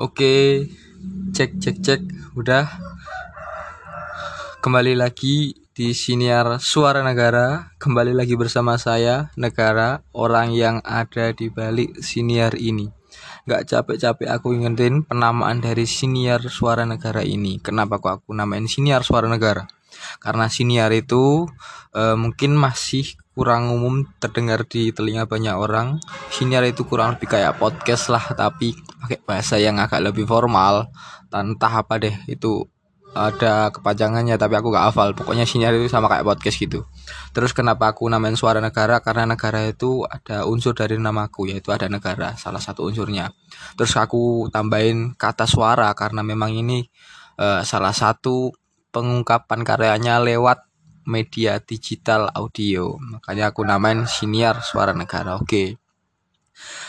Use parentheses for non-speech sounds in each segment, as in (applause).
Oke, cek cek cek, udah. Kembali lagi di siniar Suara Negara. Kembali lagi bersama saya, Negara, orang yang ada di balik siniar ini. Gak capek-capek aku ingetin penamaan dari siniar Suara Negara ini. Kenapa kok aku namain siniar Suara Negara? Karena siniar itu eh, mungkin masih kurang umum terdengar di telinga banyak orang. Siniar itu kurang lebih kayak podcast lah, tapi pakai bahasa yang agak lebih formal. Entah apa deh itu ada kepanjangannya tapi aku gak hafal pokoknya siniar itu sama kayak podcast gitu terus kenapa aku namain suara negara karena negara itu ada unsur dari namaku yaitu ada negara salah satu unsurnya terus aku tambahin kata suara karena memang ini eh, salah satu pengungkapan karyanya lewat media digital audio makanya aku namain siniar suara negara oke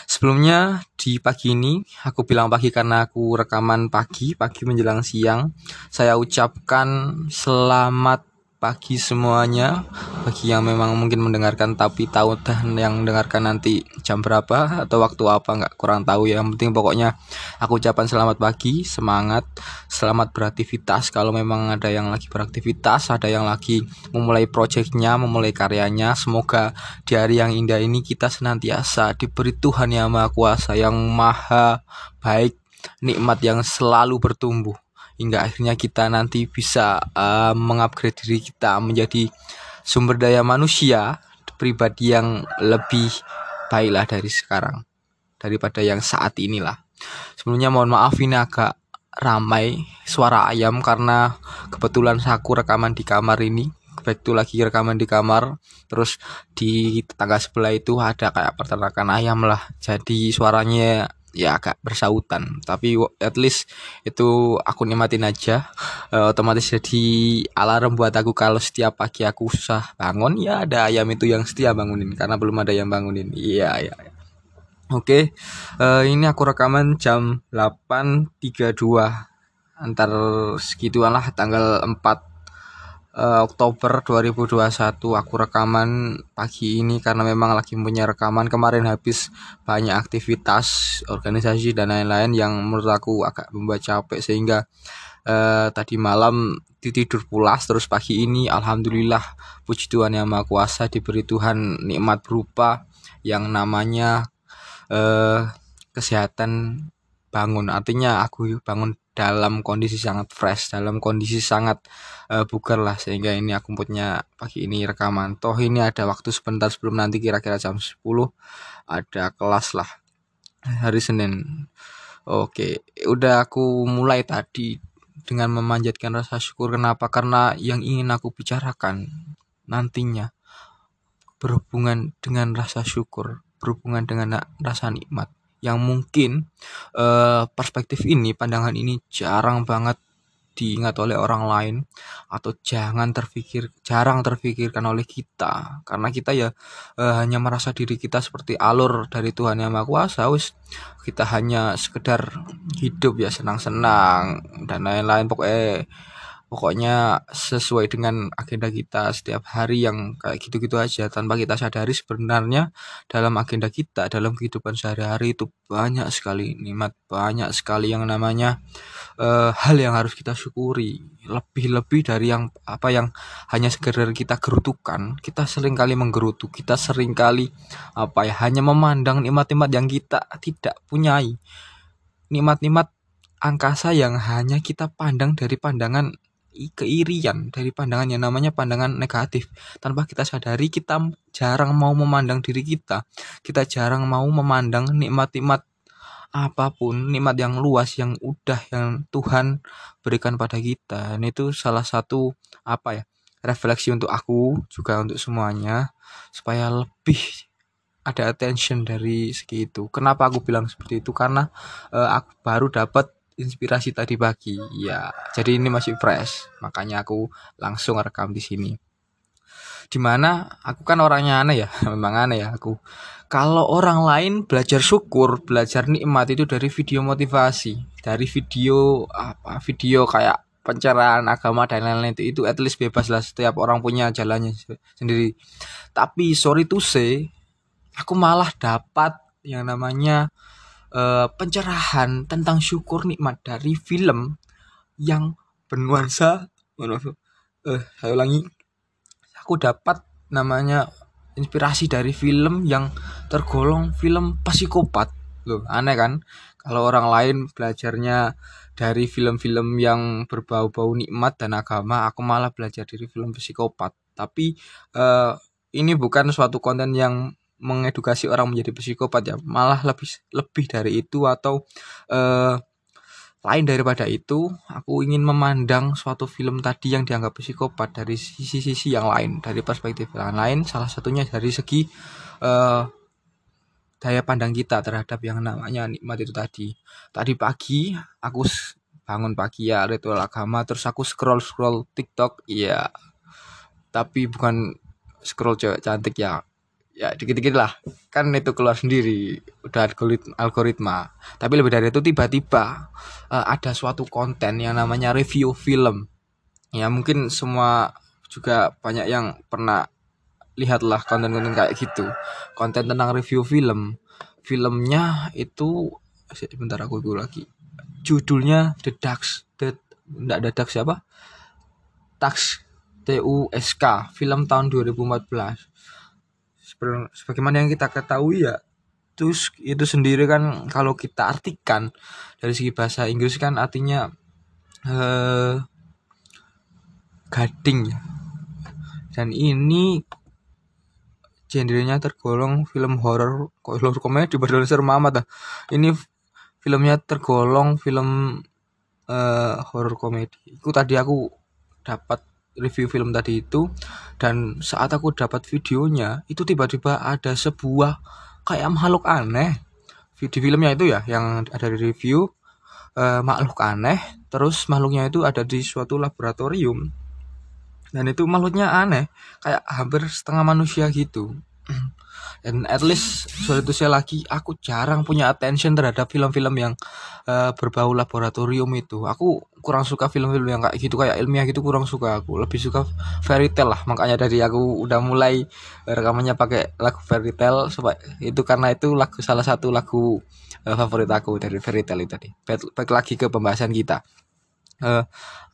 Sebelumnya di pagi ini aku bilang pagi karena aku rekaman pagi, pagi menjelang siang. Saya ucapkan selamat pagi semuanya bagi yang memang mungkin mendengarkan tapi tahu dan yang mendengarkan nanti jam berapa atau waktu apa nggak kurang tahu ya. Yang penting pokoknya aku ucapkan selamat pagi, semangat, selamat beraktivitas. Kalau memang ada yang lagi beraktivitas, ada yang lagi memulai proyeknya, memulai karyanya, semoga di hari yang indah ini kita senantiasa diberi Tuhan yang Maha Kuasa yang Maha baik, nikmat yang selalu bertumbuh hingga akhirnya kita nanti bisa uh, mengupgrade diri kita menjadi sumber daya manusia pribadi yang lebih baiklah dari sekarang daripada yang saat inilah. Sebelumnya mohon maaf ini agak ramai suara ayam karena kebetulan aku rekaman di kamar ini baik itu lagi rekaman di kamar terus di tetangga sebelah itu ada kayak peternakan ayam lah jadi suaranya ya agak bersautan. Tapi at least itu aku nikmatin aja. Eh, otomatis jadi alarm buat aku kalau setiap pagi aku susah bangun ya ada ayam itu yang setia bangunin karena belum ada yang bangunin. Iya iya iya. Oke, eh, ini aku rekaman jam 8.32 Antar segituan lah tanggal 4 eh, Oktober 2021 Aku rekaman pagi ini karena memang lagi punya rekaman. Kemarin habis banyak aktivitas, organisasi dan lain-lain Yang menurut aku agak membuat capek Sehingga eh, tadi malam tidur pulas. Terus pagi ini Alhamdulillah Puji Tuhan Yang Maha Kuasa diberi Tuhan nikmat berupa Yang namanya eh kesehatan bangun. Artinya aku bangun dalam kondisi sangat fresh dalam kondisi sangat eh, bugar lah sehingga ini aku punya pagi ini rekaman. Toh ini ada waktu sebentar sebelum nanti kira-kira jam 10 ada kelas lah hari Senin. Oke udah aku mulai tadi dengan memanjatkan rasa syukur. Kenapa? Karena yang ingin aku bicarakan nantinya berhubungan dengan rasa syukur berhubungan dengan rasa nikmat yang mungkin eh, perspektif ini pandangan ini jarang banget diingat oleh orang lain atau jangan terpikir jarang terpikirkan oleh kita. Karena kita ya eh, hanya merasa diri kita seperti alur dari Tuhan yang Maha Kuasa wis. Kita hanya sekedar hidup ya senang-senang dan lain-lain. Pokoknya pokoknya sesuai dengan agenda kita setiap hari yang kayak gitu-gitu aja tanpa kita sadari sebenarnya dalam agenda kita dalam kehidupan sehari-hari itu banyak sekali nikmat banyak sekali yang namanya eh, hal yang harus kita syukuri. Lebih-lebih dari yang apa yang hanya sekedar kita gerutukan kita sering kali menggerutu kita sering kali apa ya hanya memandang nikmat-nikmat yang kita tidak punyai. Nikmat-nikmat angkasa yang hanya kita pandang dari pandangan keirian dari pandangan yang namanya pandangan negatif tanpa kita sadari kita jarang mau memandang diri kita kita jarang mau memandang nikmat-nikmat apa pun nikmat yang luas yang udah yang Tuhan berikan pada kita ini itu salah satu apa ya refleksi untuk aku juga untuk semuanya supaya lebih ada attention dari segi itu. Kenapa aku bilang seperti itu? Karena uh, aku baru dapat inspirasi tadi pagi. Ya, jadi ini masih fresh. Makanya aku langsung rekam di sini. Di mana aku kan orangnya aneh ya, (laughs) memang aneh ya aku. Kalau orang lain belajar syukur, belajar nikmat itu dari video motivasi, dari video apa? Video kayak pencerahan agama dan lain-lain itu itu at least bebas lah setiap orang punya jalannya sendiri. Tapi sorry to say, aku malah dapat yang namanya uh, pencerahan tentang syukur nikmat dari film yang bernuansa uh, saya ulangi aku dapat namanya inspirasi dari film yang tergolong film psikopat. Loh aneh kan? Kalau orang lain belajarnya dari film-film yang berbau-bau nikmat dan agama aku malah belajar dari film psikopat. Tapi uh, ini bukan suatu konten yang mengedukasi orang menjadi psikopat ya. Malah lebih lebih dari itu atau uh, lain daripada itu aku ingin memandang suatu film tadi yang dianggap psikopat dari sisi-sisi yang lain dari perspektif yang lain salah satunya dari segi uh, daya pandang kita terhadap yang namanya nikmat itu tadi. Tadi pagi aku bangun pagi ya ritual agama terus aku scroll scroll TikTok iya. Tapi bukan scroll cewek cantik ya ya dikit-dikit lah. Kan itu keluar sendiri. Udah algoritma. Tapi lebih dari itu tiba-tiba uh, ada suatu konten yang namanya review film. Ya mungkin semua juga banyak yang pernah lihatlah konten-konten kayak gitu. Konten tentang review film. Filmnya itu sebentar aku dulu lagi. Judulnya The Ducks. The enggak ada Ducks siapa? Tax T U S K. Film tahun 2014 sebagaimana yang kita ketahui ya terus itu sendiri kan kalau kita artikan dari segi bahasa Inggris kan artinya eh, gading ya. Dan ini genrenya tergolong film horor horor komedi berdoa serem amat ini filmnya tergolong film uh, horor komedi. Itu tadi aku dapat review film tadi itu dan saat aku dapat videonya itu tiba-tiba ada sebuah kayak makhluk aneh. Video filmnya itu ya yang ada di review uh, makhluk aneh terus makhluknya itu ada di suatu laboratorium dan itu makhluknya aneh kayak hampir setengah manusia gitu. (clears throat) Dan at least soal itu saya lagi aku jarang punya attention terhadap film-film yang uh, berbau laboratorium itu. Aku kurang suka film-film yang kayak gitu kayak ilmiah gitu kurang suka. Aku lebih suka fairy tale lah. Makanya dari aku udah mulai rekamannya pakai lagu fairy tale. Supaya itu karena itu lagu salah satu lagu uh, favorit aku dari fairy tale itu tadi. Baik lagi ke pembahasan kita. Uh,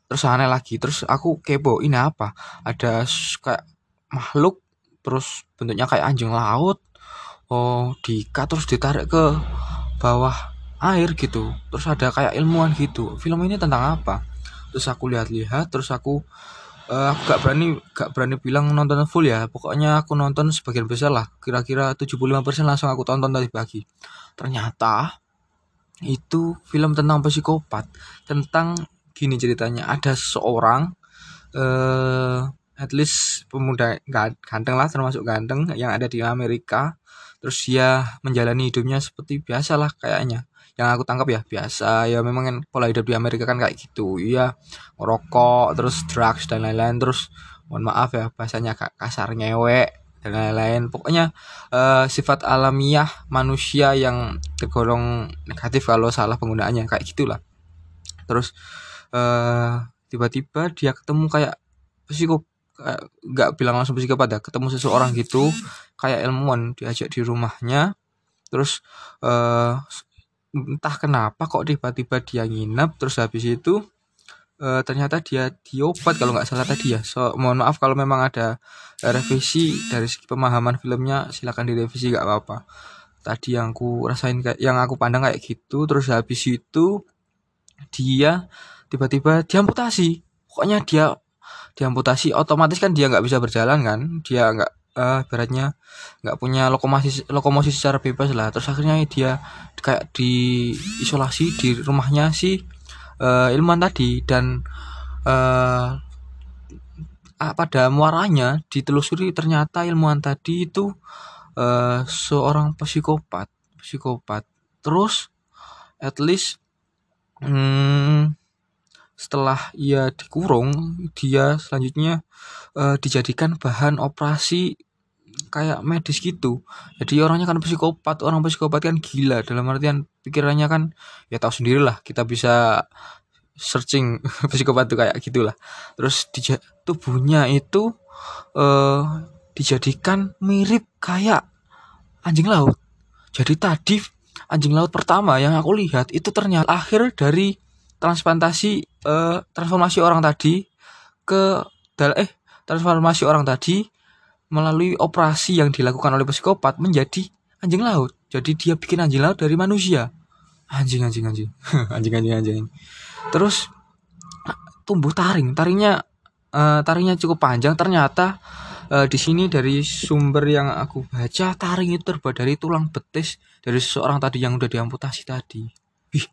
terus aneh lagi. Terus aku kepo ini apa? Ada kayak makhluk terus bentuknya kayak anjing laut. Oh diikat terus ditarik ke bawah air gitu. Terus ada kayak ilmuwan gitu. Film ini tentang apa? Terus aku lihat-lihat terus aku uh, aku gak berani gak berani bilang nonton full ya. Pokoknya aku nonton sebagian besar lah. Kira-kira 75% langsung aku tonton tadi pagi. Ternyata itu film tentang psikopat. Tentang gini ceritanya. Ada seorang eh at least pemuda ganteng lah termasuk ganteng yang ada di Amerika. Terus dia menjalani hidupnya seperti biasa lah kayaknya yang aku tangkap ya biasa. Ya memang kan pola hidup di Amerika kan kayak gitu. Iya merokok terus drugs dan lain-lain. Terus mohon maaf ya bahasanya kasar ngewek dan lain-lain. Pokoknya uh, sifat alamiah manusia yang tergolong negatif kalau salah penggunaannya kayak gitulah. Terus uh, tiba-tiba dia ketemu kayak psikop nggak bilang langsung psikopat ya ketemu seseorang gitu kayak ilmuwan diajak di rumahnya. Terus uh, entah kenapa kok tiba-tiba dia nginep terus habis itu uh, ternyata dia diobat kalau nggak salah tadi ya. So mohon maaf kalau memang ada revisi dari segi pemahaman filmnya silakan direvisi nggak apa-apa. Tadi yang aku rasain kayak yang aku pandang kayak gitu terus habis itu dia tiba-tiba diamputasi. Pokoknya dia diamputasi otomatis kan dia nggak bisa berjalan kan? Dia nggak uh, ibaratnya nggak punya lokomosi lokomosi secara bebas lah. Terus akhirnya dia kayak diisolasi di rumahnya si uh, ilmuwan tadi dan uh, pada muaranya ditelusuri ternyata ilmuwan tadi itu uh, seorang psikopat psikopat. Terus at least hmm, setelah ia dikurung dia selanjutnya uh, dijadikan bahan operasi kayak medis gitu. Jadi orangnya kan psikopat orang psikopat kan gila. Dalam artian pikirannya kan ya tahu sendirilah kita bisa searching (laughs) psikopat tuh kayak gitulah. Terus di tubuhnya itu uh, dijadikan mirip kayak anjing laut. Jadi tadi anjing laut pertama yang aku lihat itu ternyata akhir dari transplantasi uh, transformasi orang tadi ke eh transformasi orang tadi melalui operasi yang dilakukan oleh psikopat menjadi anjing laut. Jadi dia bikin anjing laut dari manusia. Anjing anjing anjing. (laughs) anjing anjing anjing. Terus tumbuh taring. Taringnya uh, taringnya cukup panjang ternyata uh, di sini dari sumber yang aku baca taring itu terbuat dari tulang betis dari seseorang tadi yang udah diamputasi tadi. Ih,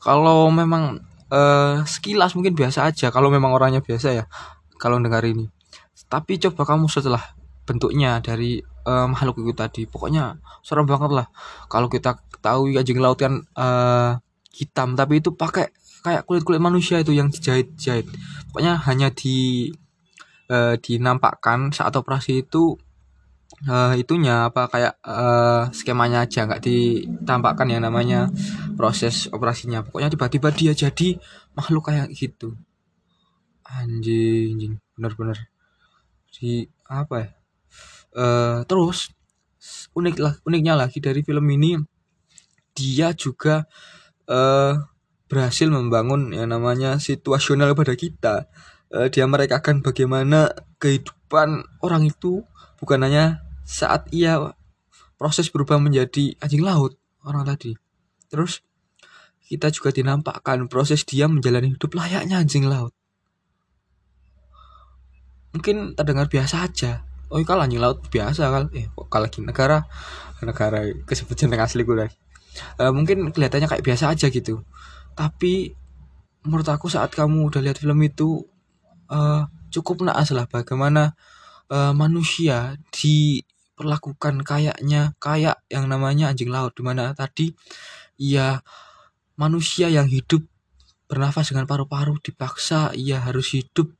kalau memang uh, sekilas mungkin biasa aja kalau memang orangnya biasa ya kalau dengar ini tapi coba kamu setelah bentuknya dari uh, makhluk itu tadi. Pokoknya serem banget lah. Kalau kita tahu anjing laut kan uh, hitam tapi itu pakai kayak kulit kulit manusia itu yang dijahit jahit pokoknya hanya di uh, dinampakkan saat operasi itu uh, itunya apa kayak uh, skemanya aja nggak ditampakkan yang namanya proses operasinya. Pokoknya tiba-tiba dia jadi makhluk kayak gitu. Anjing anjing. Bener-bener di apa ya uh, terus unik lah uniknya lagi dari film ini dia juga uh, berhasil membangun yang namanya situasional pada kita uh, dia merekakan bagaimana kehidupan orang itu bukan hanya saat ia proses berubah menjadi anjing laut orang tadi. Terus kita juga dinampakkan proses dia menjalani hidup layaknya anjing laut. Mungkin terdengar biasa aja. Oh, kalau anjing laut biasa kal. Eh, kok kalau lagi negara negara kesebut jeneng asli gue lagi. Uh, mungkin kelihatannya kayak biasa aja gitu. Tapi menurut aku saat kamu udah lihat film itu uh, cukup naas lah bagaimana uh, manusia di perlakukan kayaknya kayak yang namanya anjing laut di mana tadi ia manusia yang hidup bernafas dengan paru-paru dipaksa ia harus hidup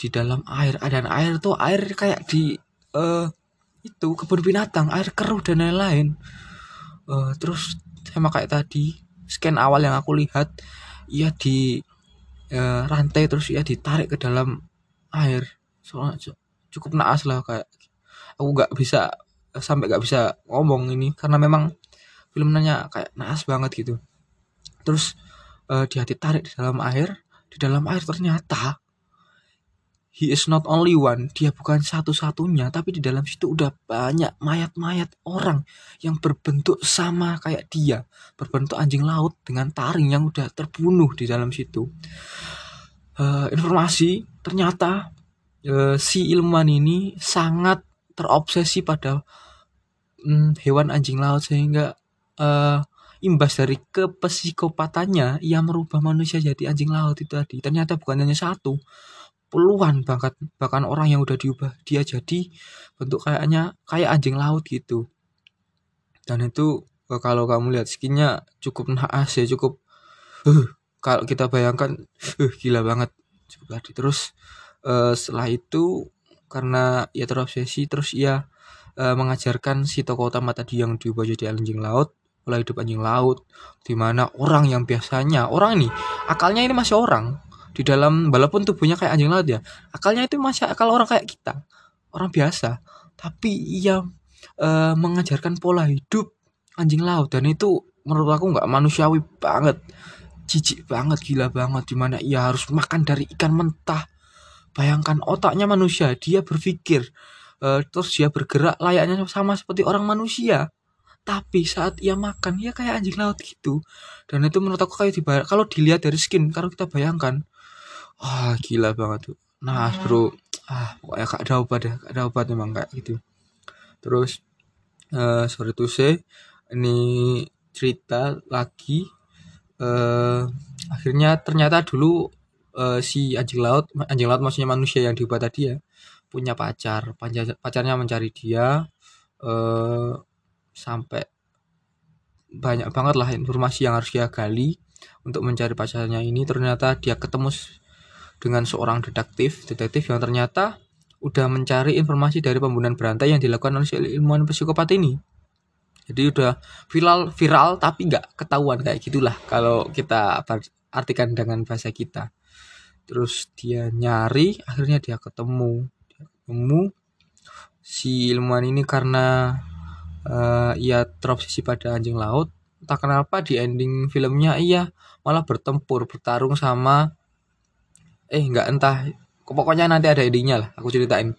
di dalam air dan air tuh air kayak di uh, itu kebun binatang air keruh dan lain-lain. Uh, terus sama kayak tadi scan awal yang aku lihat ia di uh, rantai terus ia ditarik ke dalam air. Soalnya cukup naas lah kayak aku nggak bisa sampai nggak bisa ngomong ini karena memang filmnya kayak naas banget gitu. Terus uh, dia ditarik di dalam air di dalam air ternyata he is not only one dia bukan satu-satunya tapi di dalam situ udah banyak mayat-mayat orang yang berbentuk sama kayak dia. Berbentuk anjing laut dengan taring yang udah terbunuh di dalam situ. Uh, informasi ternyata uh, si ilmuwan ini sangat terobsesi pada um, hewan anjing laut sehingga uh, imbas dari kepsikopatannya ia merubah manusia jadi anjing laut itu tadi. Ternyata bukan hanya satu puluhan bahkan bahkan orang yang udah diubah dia jadi bentuk kayaknya kayak anjing laut gitu. Dan itu uh, kalau kamu lihat skinnya cukup naas ya cukup uh, kalau kita bayangkan uh, gila banget. Tadi terus uh, setelah itu karena ia terobsesi terus ia uh, mengajarkan si tokoh utama tadi yang diubah jadi anjing laut pola hidup anjing laut di mana orang yang biasanya orang ini akalnya ini masih orang di dalam walaupun tubuhnya kayak anjing laut ya akalnya itu masih akal orang kayak kita orang biasa tapi ia uh, mengajarkan pola hidup anjing laut dan itu menurut aku nggak manusiawi banget jijik banget gila banget di mana ia harus makan dari ikan mentah Bayangkan otaknya manusia, dia berpikir, uh, terus dia bergerak layaknya sama seperti orang manusia. Tapi saat ia makan, ya kayak anjing laut gitu. Dan itu menurut aku kayak dibayar. Kalau dilihat dari skin, kalau kita bayangkan, wah gila banget tuh. Nah bro, ah pokoknya gak ada obat ya, gak ada obat memang kayak gitu. terus uh, sorry to say ini cerita lagi uh, akhirnya ternyata dulu uh, si anjing laut anjing laut maksudnya manusia yang diubah tadi ya punya pacar pacarnya mencari dia uh, sampai banyak banget lah informasi yang harus dia gali untuk mencari pacarnya ini ternyata dia ketemu dengan seorang detektif detektif yang ternyata udah mencari informasi dari pembunuhan berantai yang dilakukan oleh si ilmuwan psikopat ini. Jadi udah viral viral tapi nggak ketahuan kayak gitulah kalau kita artikan dengan bahasa kita. Terus dia nyari akhirnya dia ketemu. Dia ketemu si ilmuwan ini karena uh, ia terobsesi pada anjing laut. Entah kenapa di ending filmnya ia malah bertempur bertarung sama eh nggak entah. Pokoknya nanti ada endingnya lah aku ceritain.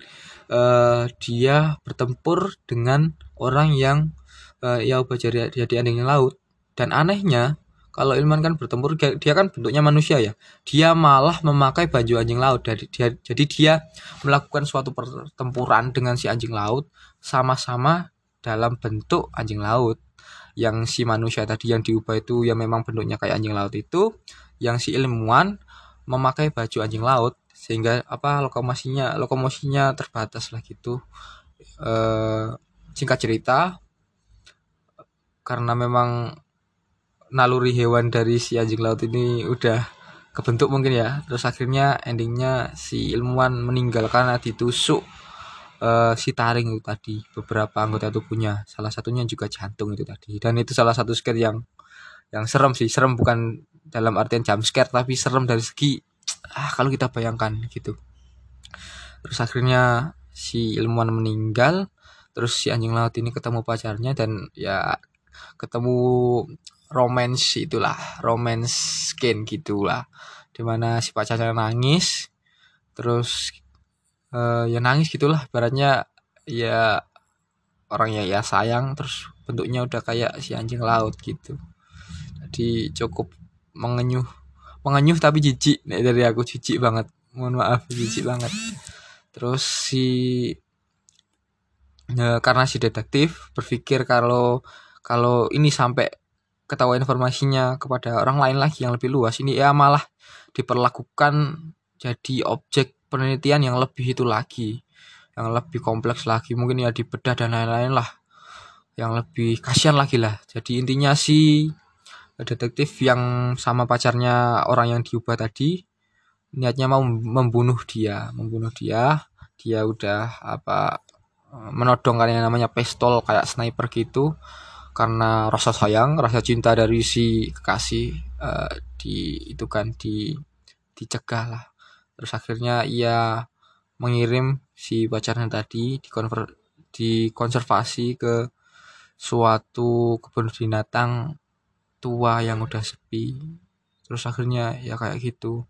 Uh, dia bertempur dengan orang yang uh, ya jadi jadi anjing laut. Dan anehnya kalau ilmuwan kan bertempur dia kan bentuknya manusia ya. Dia malah memakai baju anjing laut. Dari dia jadi dia melakukan suatu pertempuran dengan si anjing laut sama-sama dalam bentuk anjing laut. Yang si manusia tadi yang diubah itu yang memang bentuknya kayak anjing laut itu yang si ilmuwan memakai baju anjing laut sehingga apa lokomosinya lokomosinya terbatas lah gitu. E, singkat cerita karena memang naluri hewan dari si anjing laut ini udah kebentuk mungkin ya terus akhirnya endingnya si ilmuwan meninggal karena ditusuk uh, si taring itu tadi beberapa anggota tubuhnya salah satunya juga jantung itu tadi. Dan itu salah satu scare yang yang serem sih serem bukan dalam artian jump scare tapi serem dari segi ah kalau kita bayangkan gitu. Terus akhirnya si ilmuwan meninggal terus si anjing laut ini ketemu pacarnya dan ya ketemu romance itulah romance skin gitulah. Di mana si pacarnya nangis terus uh, ya nangis gitulah baratnya ya orang ya ya sayang terus bentuknya udah kayak si anjing laut gitu. Jadi cukup mengenyuh. Mengenyuh tapi jijik. Dari aku jijik banget. Mohon maaf jijik banget. Terus si ya, karena si detektif berpikir kalau kalau ini sampai ketahui informasinya kepada orang lain lagi yang lebih luas ini ya malah diperlakukan jadi objek penelitian yang lebih itu lagi. Yang lebih kompleks lagi. Mungkin ya dibedah dan lain-lain lah. Yang lebih kasihan lagi lah. Jadi intinya si detektif yang sama pacarnya orang yang diubah tadi niatnya mau membunuh dia membunuh dia. Dia udah apa menodong kan yang namanya pistol kayak sniper gitu karena rasa sayang rasa cinta dari si kekasih uh, di itu kan di dicegah lah. Terus akhirnya ia mengirim si pacarnya tadi dikonver dikonservasi ke suatu kebun binatang tua yang udah sepi. Terus akhirnya ya kayak gitu.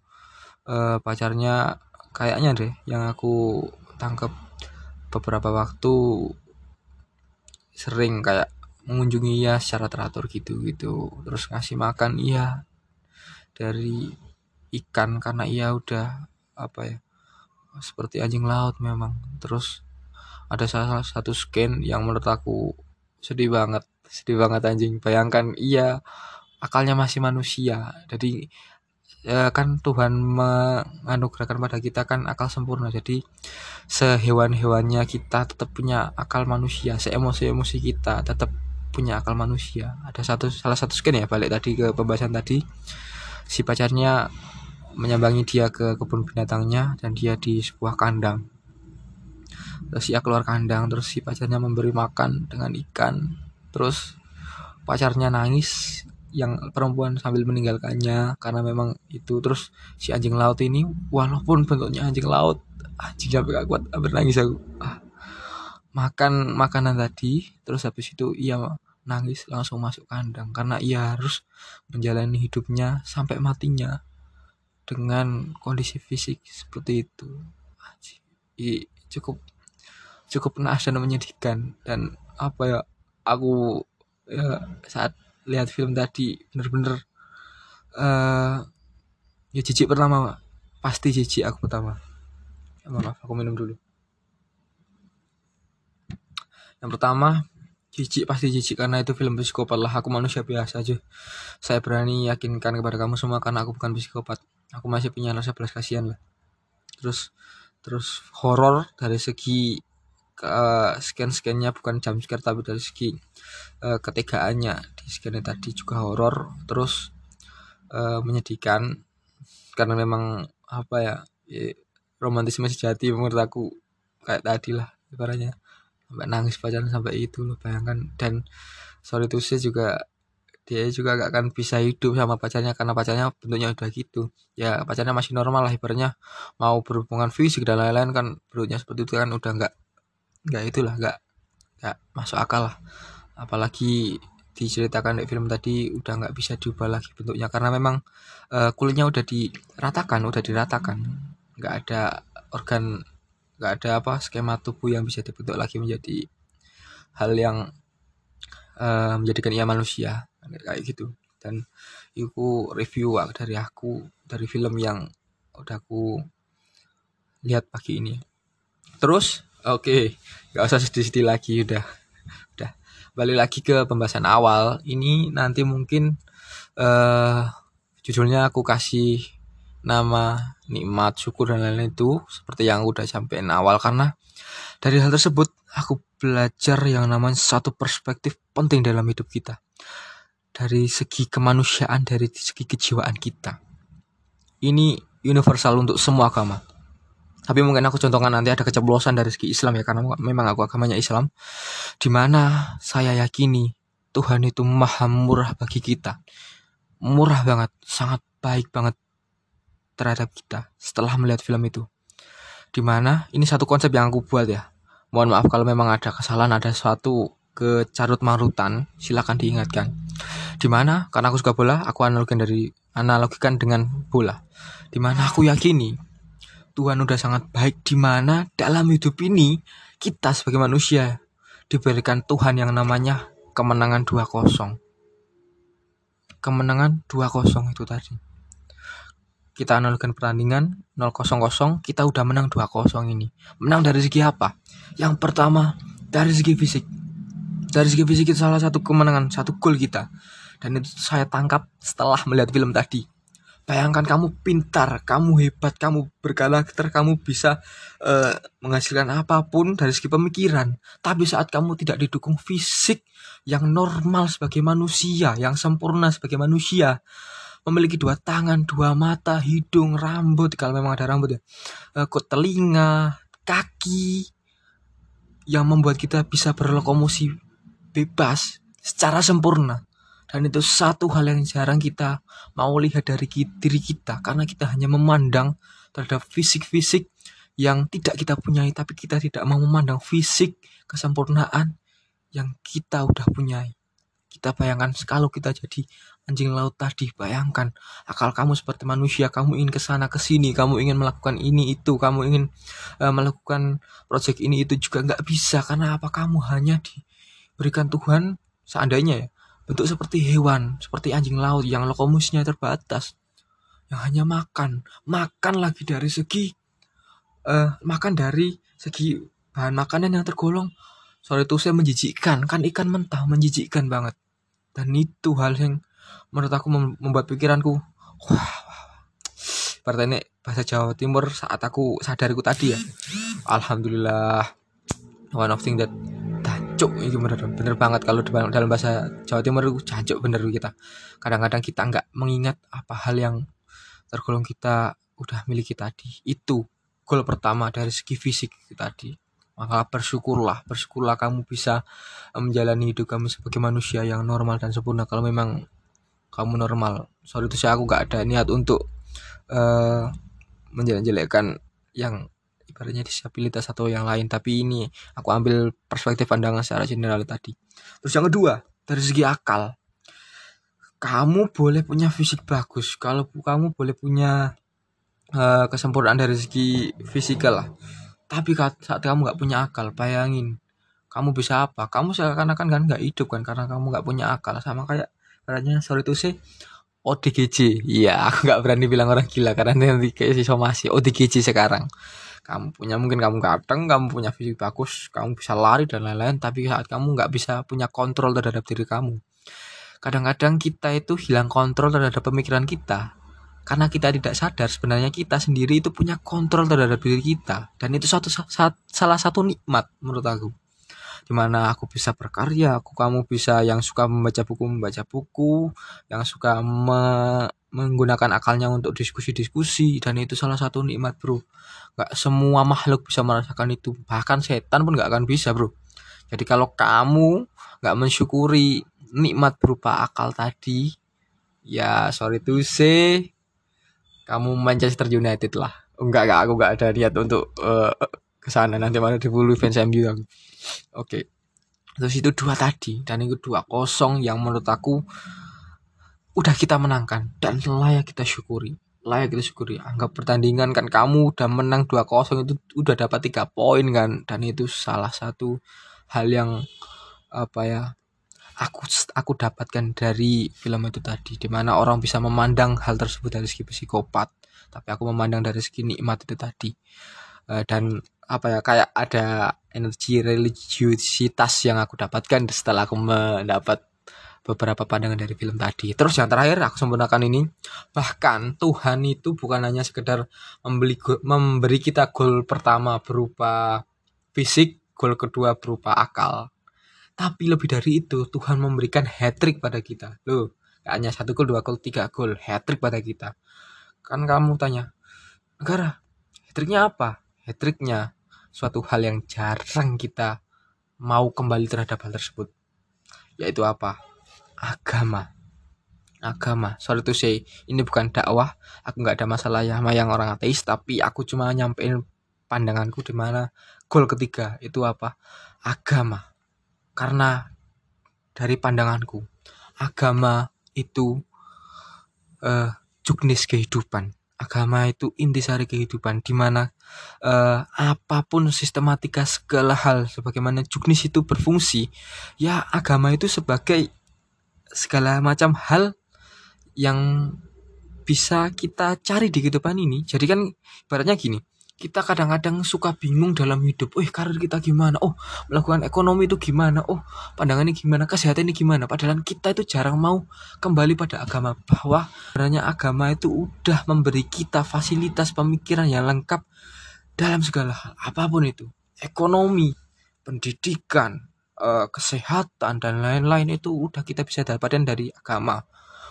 E, pacarnya kayaknya deh yang aku tangkap beberapa waktu sering kayak mengunjungi ia secara teratur gitu gitu. Terus ngasih makan iya dari ikan karena ia udah apa ya seperti anjing laut memang. Terus ada salah satu scan yang menurut aku sedih banget sedih banget anjing. Bayangkan iya akalnya masih manusia. Jadi ya kan Tuhan menganugerahkan pada kita kan akal sempurna. Jadi sehewan-hewannya kita tetap punya akal manusia seemosi-emosi kita tetap punya akal manusia. Ada satu salah satu scan ya balik tadi ke pembahasan tadi. Si pacarnya menyambangi dia ke kebun binatangnya dan dia di sebuah kandang. Terus ia keluar kandang terus si pacarnya memberi makan dengan ikan terus pacarnya nangis yang perempuan sambil meninggalkannya karena memang itu. Terus si anjing laut ini walaupun bentuknya anjing laut anjing sampai gak kuat bernangis aku. Ah, makan makanan tadi terus habis itu ia nangis langsung masuk kandang. Karena ia harus menjalani hidupnya sampai matinya dengan kondisi fisik seperti itu. I, cukup cukup naas dan menyedihkan. Dan apa ya aku ya, saat lihat film tadi bener-bener uh, ya jijik pertama pasti jijik aku pertama. Maaf aku minum dulu. Yang pertama jijik pasti jijik karena itu film psikopat lah. Aku manusia biasa aja. Saya berani yakinkan kepada kamu semua karena aku bukan psikopat. Aku masih punya rasa belas kasihan lah. Terus terus horor dari segi uh, scan-scannya bukan jump scare tapi dari segi uh, ketegaannya. Di scan tadi juga horor terus uh, menyedihkan. Karena memang apa ya romantisme sejati menurut aku kayak tadi lah ibaratnya. Sampai nangis pacaran sampai itu loh bayangkan. Dan sorry to say juga dia juga gak akan bisa hidup sama pacarnya karena pacarnya bentuknya udah gitu. Ya pacarnya masih normal lah ibaratnya. Mau berhubungan fisik dan lain-lain kan bentuknya seperti itu kan udah nggak nggak itulah nggak nggak masuk akal lah. Apalagi diceritakan di film tadi udah nggak bisa diubah lagi bentuknya. Karena memang uh, kulitnya udah diratakan udah diratakan. Nggak ada organ nggak ada apa skema tubuh yang bisa dibentuk lagi menjadi hal yang uh, menjadikan ia manusia. Kayak gitu. Dan itu review dari aku dari film yang udah aku lihat pagi ini. Terus oke nggak usah sedih-sedih lagi udah. Udah. Balik lagi ke pembahasan awal. Ini nanti mungkin uh, judulnya aku kasih nama nikmat syukur dan lain-lain itu seperti yang udah sampein awal. Karena dari hal tersebut aku belajar yang namanya satu perspektif penting dalam hidup kita. Dari segi kemanusiaan dari segi kejiwaan kita. Ini universal untuk semua agama tapi mungkin aku contohkan nanti ada keceplosan dari segi Islam ya karena memang aku agamanya Islam di mana saya yakini Tuhan itu maha murah bagi kita murah banget sangat baik banget terhadap kita setelah melihat film itu. Di mana ini satu konsep yang aku buat ya. Mohon maaf kalau memang ada kesalahan, ada suatu kecarut marutan, silakan diingatkan. Di mana karena aku suka bola, aku analogikan dari analogikan dengan bola. Di mana aku yakini Tuhan udah sangat baik di mana dalam hidup ini kita sebagai manusia diberikan Tuhan yang namanya kemenangan 2-0. Kemenangan 2-0 itu tadi. Kita analogikan pertandingan 0-0 kita udah menang 2-0 ini. Menang dari segi apa? Yang pertama dari segi fisik. Dari segi fisik itu salah satu kemenangan satu gol kita. Dan itu saya tangkap setelah melihat film tadi bayangkan kamu pintar kamu hebat kamu berkarakter kamu bisa uh, menghasilkan apa pun dari segi pemikiran tapi saat kamu tidak didukung fisik yang normal sebagai manusia yang sempurna sebagai manusia memiliki dua tangan, dua mata, hidung, rambut kalau memang ada rambut ya, uh, telinga, kaki yang membuat kita bisa berlokomosi bebas secara sempurna. Dan itu satu hal yang jarang kita mau lihat dari diri kita karena kita hanya memandang terhadap fisik-fisik yang tidak kita punyai tapi kita tidak mau memandang fisik kesempurnaan yang kita udah punyai. Kita bayangkan kalau kita jadi anjing laut tadi bayangkan akal kamu seperti manusia kamu ingin ke sana ke sini kamu ingin melakukan ini itu kamu ingin uh, melakukan project ini itu juga nggak bisa karena apa kamu hanya diberikan Tuhan seandainya ya bentuk seperti hewan seperti anjing laut yang lokomosinya terbatas yang hanya makan makan lagi dari segi uh, makan dari segi bahan makanan yang tergolong. Sorry itu saya menjijikkan kan ikan mentah menjijikkan banget. Dan itu hal yang menurut aku membuat pikiranku wah, wah. ini bahasa Jawa Timur saat aku sadariku tadi ya. Alhamdulillah. One of thing that jancuk itu bener bener banget kalau dalam bahasa Jawa Timur jancuk bener kita. Kadang-kadang kita nggak mengingat apa hal yang tergolong kita udah miliki tadi. Itu goal pertama dari segi fisik tadi. Maka bersyukurlah bersyukurlah kamu bisa menjalani hidup kamu sebagai manusia yang normal dan sempurna. Kalau memang kamu normal sorry itu saya aku gak ada niat untuk uh, menjelek-jelekkan yang ibaratnya disabilitas atau yang lain. Tapi ini aku ambil perspektif pandangan secara general tadi. Terus yang kedua dari segi akal. Kamu boleh punya fisik bagus. Kalau kamu boleh punya uh, kesempurnaan dari segi fisikal lah. Tapi saat kamu nggak punya akal bayangin. Kamu bisa apa? Kamu seakan-akan kan nggak hidup kan karena kamu nggak punya akal. Sama kayak Katanya sorry to say ODGJ. Iya, (laughs) aku nggak berani bilang orang gila karena nanti kayak si somasi. ODGJ sekarang. Kamu punya mungkin kamu ganteng kamu punya fisik bagus kamu bisa lari dan lain-lain tapi saat kamu nggak bisa punya kontrol terhadap diri kamu. Kadang-kadang kita itu hilang kontrol terhadap pemikiran kita karena kita tidak sadar sebenarnya kita sendiri itu punya kontrol terhadap diri kita dan itu satu salah satu nikmat menurut aku. Di mana aku bisa berkarya aku kamu bisa yang suka membaca buku membaca buku yang suka me menggunakan akalnya untuk diskusi-diskusi dan itu salah satu nikmat bro nggak semua makhluk bisa merasakan itu. Bahkan setan pun nggak akan bisa bro. Jadi kalau kamu nggak mensyukuri nikmat berupa akal tadi ya sorry to say kamu Manchester United lah. Enggak enggak aku enggak ada niat untuk uh, ke sana. Nanti mana dibulu fans MU oke. Okay. terus itu dua tadi. Dan itu dua kosong yang menurut aku udah kita menangkan dan layak kita syukuri layak kita syukuri anggap pertandingan kan kamu udah menang 2-0 itu udah dapat tiga poin kan. Dan itu salah satu hal yang apa ya aku aku dapatkan dari film itu tadi. Di mana orang bisa memandang hal tersebut dari segi psikopat tapi aku memandang dari segi nikmat itu tadi. Uh, dan apa ya kayak ada energi religiusitas yang aku dapatkan setelah aku mendapat beberapa pandangan dari film tadi. Terus yang terakhir aku sempurnakan ini bahkan Tuhan itu bukan hanya sekedar membeli memberi kita gol pertama berupa fisik, gol kedua berupa akal. Tapi lebih dari itu Tuhan memberikan hat trick pada kita. Loh, gak hanya satu gol, dua gol, tiga gol, hat trick pada kita. Kan kamu tanya, negara, hat tricknya apa? Hat tricknya suatu hal yang jarang kita mau kembali terhadap hal tersebut. Yaitu apa? Agama. Agama. Sorry to say ini bukan dakwah. Aku nggak ada masalah ya sama yang orang ateis tapi aku cuma nyampein pandanganku di mana goal ketiga itu apa? Agama. Karena dari pandanganku agama itu uh, juknis kehidupan. Agama itu intisari kehidupan di mana uh, apa pun sistematika segala hal sebagaimana juknis itu berfungsi ya agama itu sebagai segala macam hal yang bisa kita cari di kehidupan ini. Jadi kan ibaratnya gini, kita kadang-kadang suka bingung dalam hidup. Oh, karir kita gimana? Oh, melakukan ekonomi itu gimana? Oh, pandangan ini gimana? Kesehatan ini gimana? Padahal kita itu jarang mau kembali pada agama bahwa sebenarnya agama itu udah memberi kita fasilitas pemikiran yang lengkap dalam segala hal, apa pun itu. Ekonomi, pendidikan, uh, kesehatan dan lain-lain itu udah kita bisa dapatkan dari agama.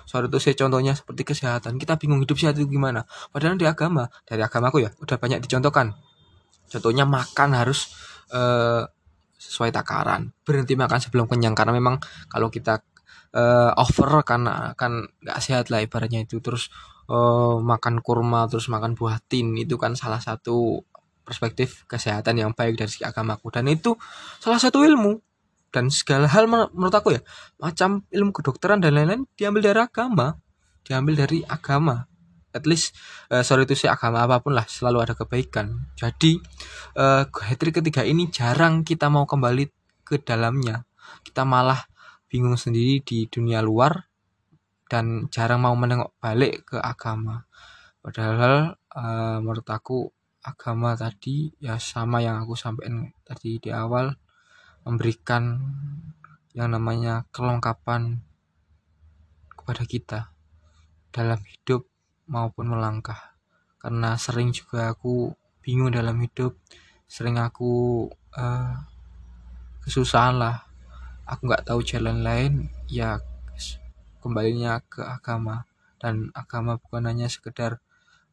Soal itu saya contohnya seperti kesehatan. Kita bingung hidup sehat itu gimana. Padahal di agama, dari agamaku ya udah banyak dicontohkan. Contohnya makan harus uh, sesuai takaran. Berhenti makan sebelum kenyang karena memang kalau kita uh, over karena kan nggak sehat lah ibaratnya itu. Terus uh, makan kurma terus makan buah tin itu kan salah satu perspektif kesehatan yang baik dari segi agamaku dan itu salah satu ilmu dan segala hal menurut aku ya macam ilmu kedokteran dan lain-lain diambil dari agama diambil dari agama. At least uh, sorry itu sih agama apa pun lah selalu ada kebaikan. Jadi uh, hatri ketiga ini jarang kita mau kembali ke dalamnya. Kita malah bingung sendiri di dunia luar dan jarang mau menengok balik ke agama. Padahal uh, menurut aku agama tadi ya sama yang aku sampaikan tadi di awal memberikan yang namanya kelengkapan kepada kita dalam hidup maupun melangkah. Karena sering juga aku bingung dalam hidup sering aku uh, kesusahan lah. Aku nggak tahu jalan lain ya kembalinya ke agama. Dan agama bukan hanya sekedar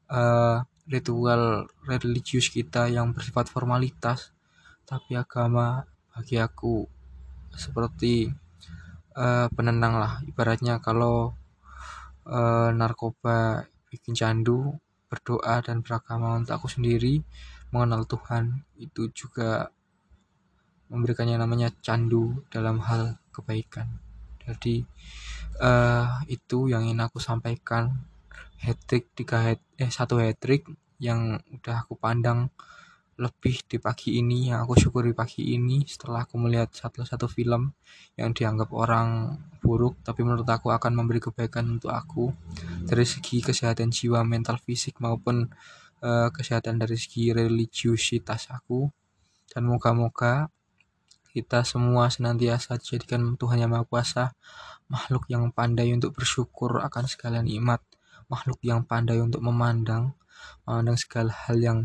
uh, ritual religius kita yang bersifat formalitas tapi agama bagi aku seperti uh, penenang lah. Ibaratnya kalau uh, narkoba bikin candu berdoa dan beragama untuk aku sendiri mengenal Tuhan itu juga memberikan yang namanya candu dalam hal kebaikan. Jadi uh, itu yang ingin aku sampaikan. Hat trick tiga hat eh satu hat trick yang udah aku pandang lebih di pagi ini yang aku syukuri pagi ini setelah aku melihat satu satu film yang dianggap orang buruk tapi menurut aku akan memberi kebaikan untuk aku dari segi kesehatan jiwa mental fisik maupun uh, kesehatan dari segi religiusitas aku. Dan moga-moga kita semua senantiasa dijadikan Tuhan yang Maha Kuasa makhluk yang pandai untuk bersyukur akan segala nikmat makhluk yang pandai untuk memandang memandang segala hal yang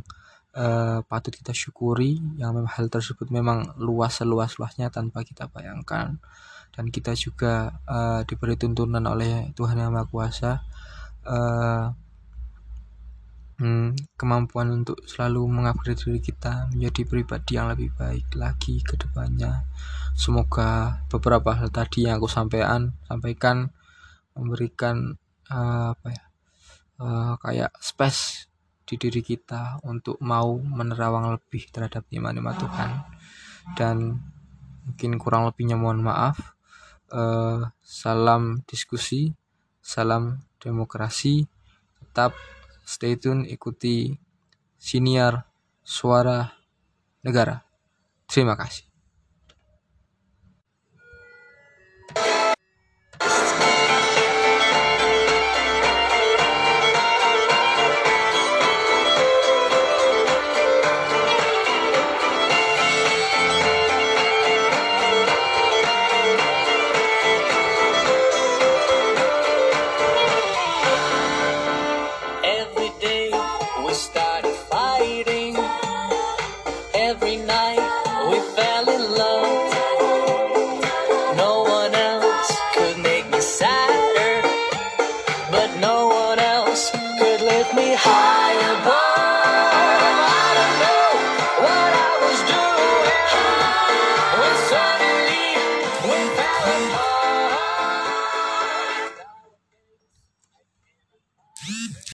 uh, patut kita syukuri yang memang hal tersebut memang luas seluas-luasnya tanpa kita bayangkan dan kita juga uh, diberi tuntunan oleh Tuhan yang Maha Kuasa uh, hmm, kemampuan untuk selalu mengupgrade diri kita menjadi pribadi yang lebih baik lagi ke depannya. Semoga beberapa hal tadi yang aku sampaikan sampaikan memberikan uh, apa ya uh, kayak space di diri kita untuk mau menerawang lebih terhadap iman-iman Tuhan dan mungkin kurang lebihnya mohon maaf uh, salam diskusi salam demokrasi tetap Stay tune, ikuti siniar suara negara. Terima kasih.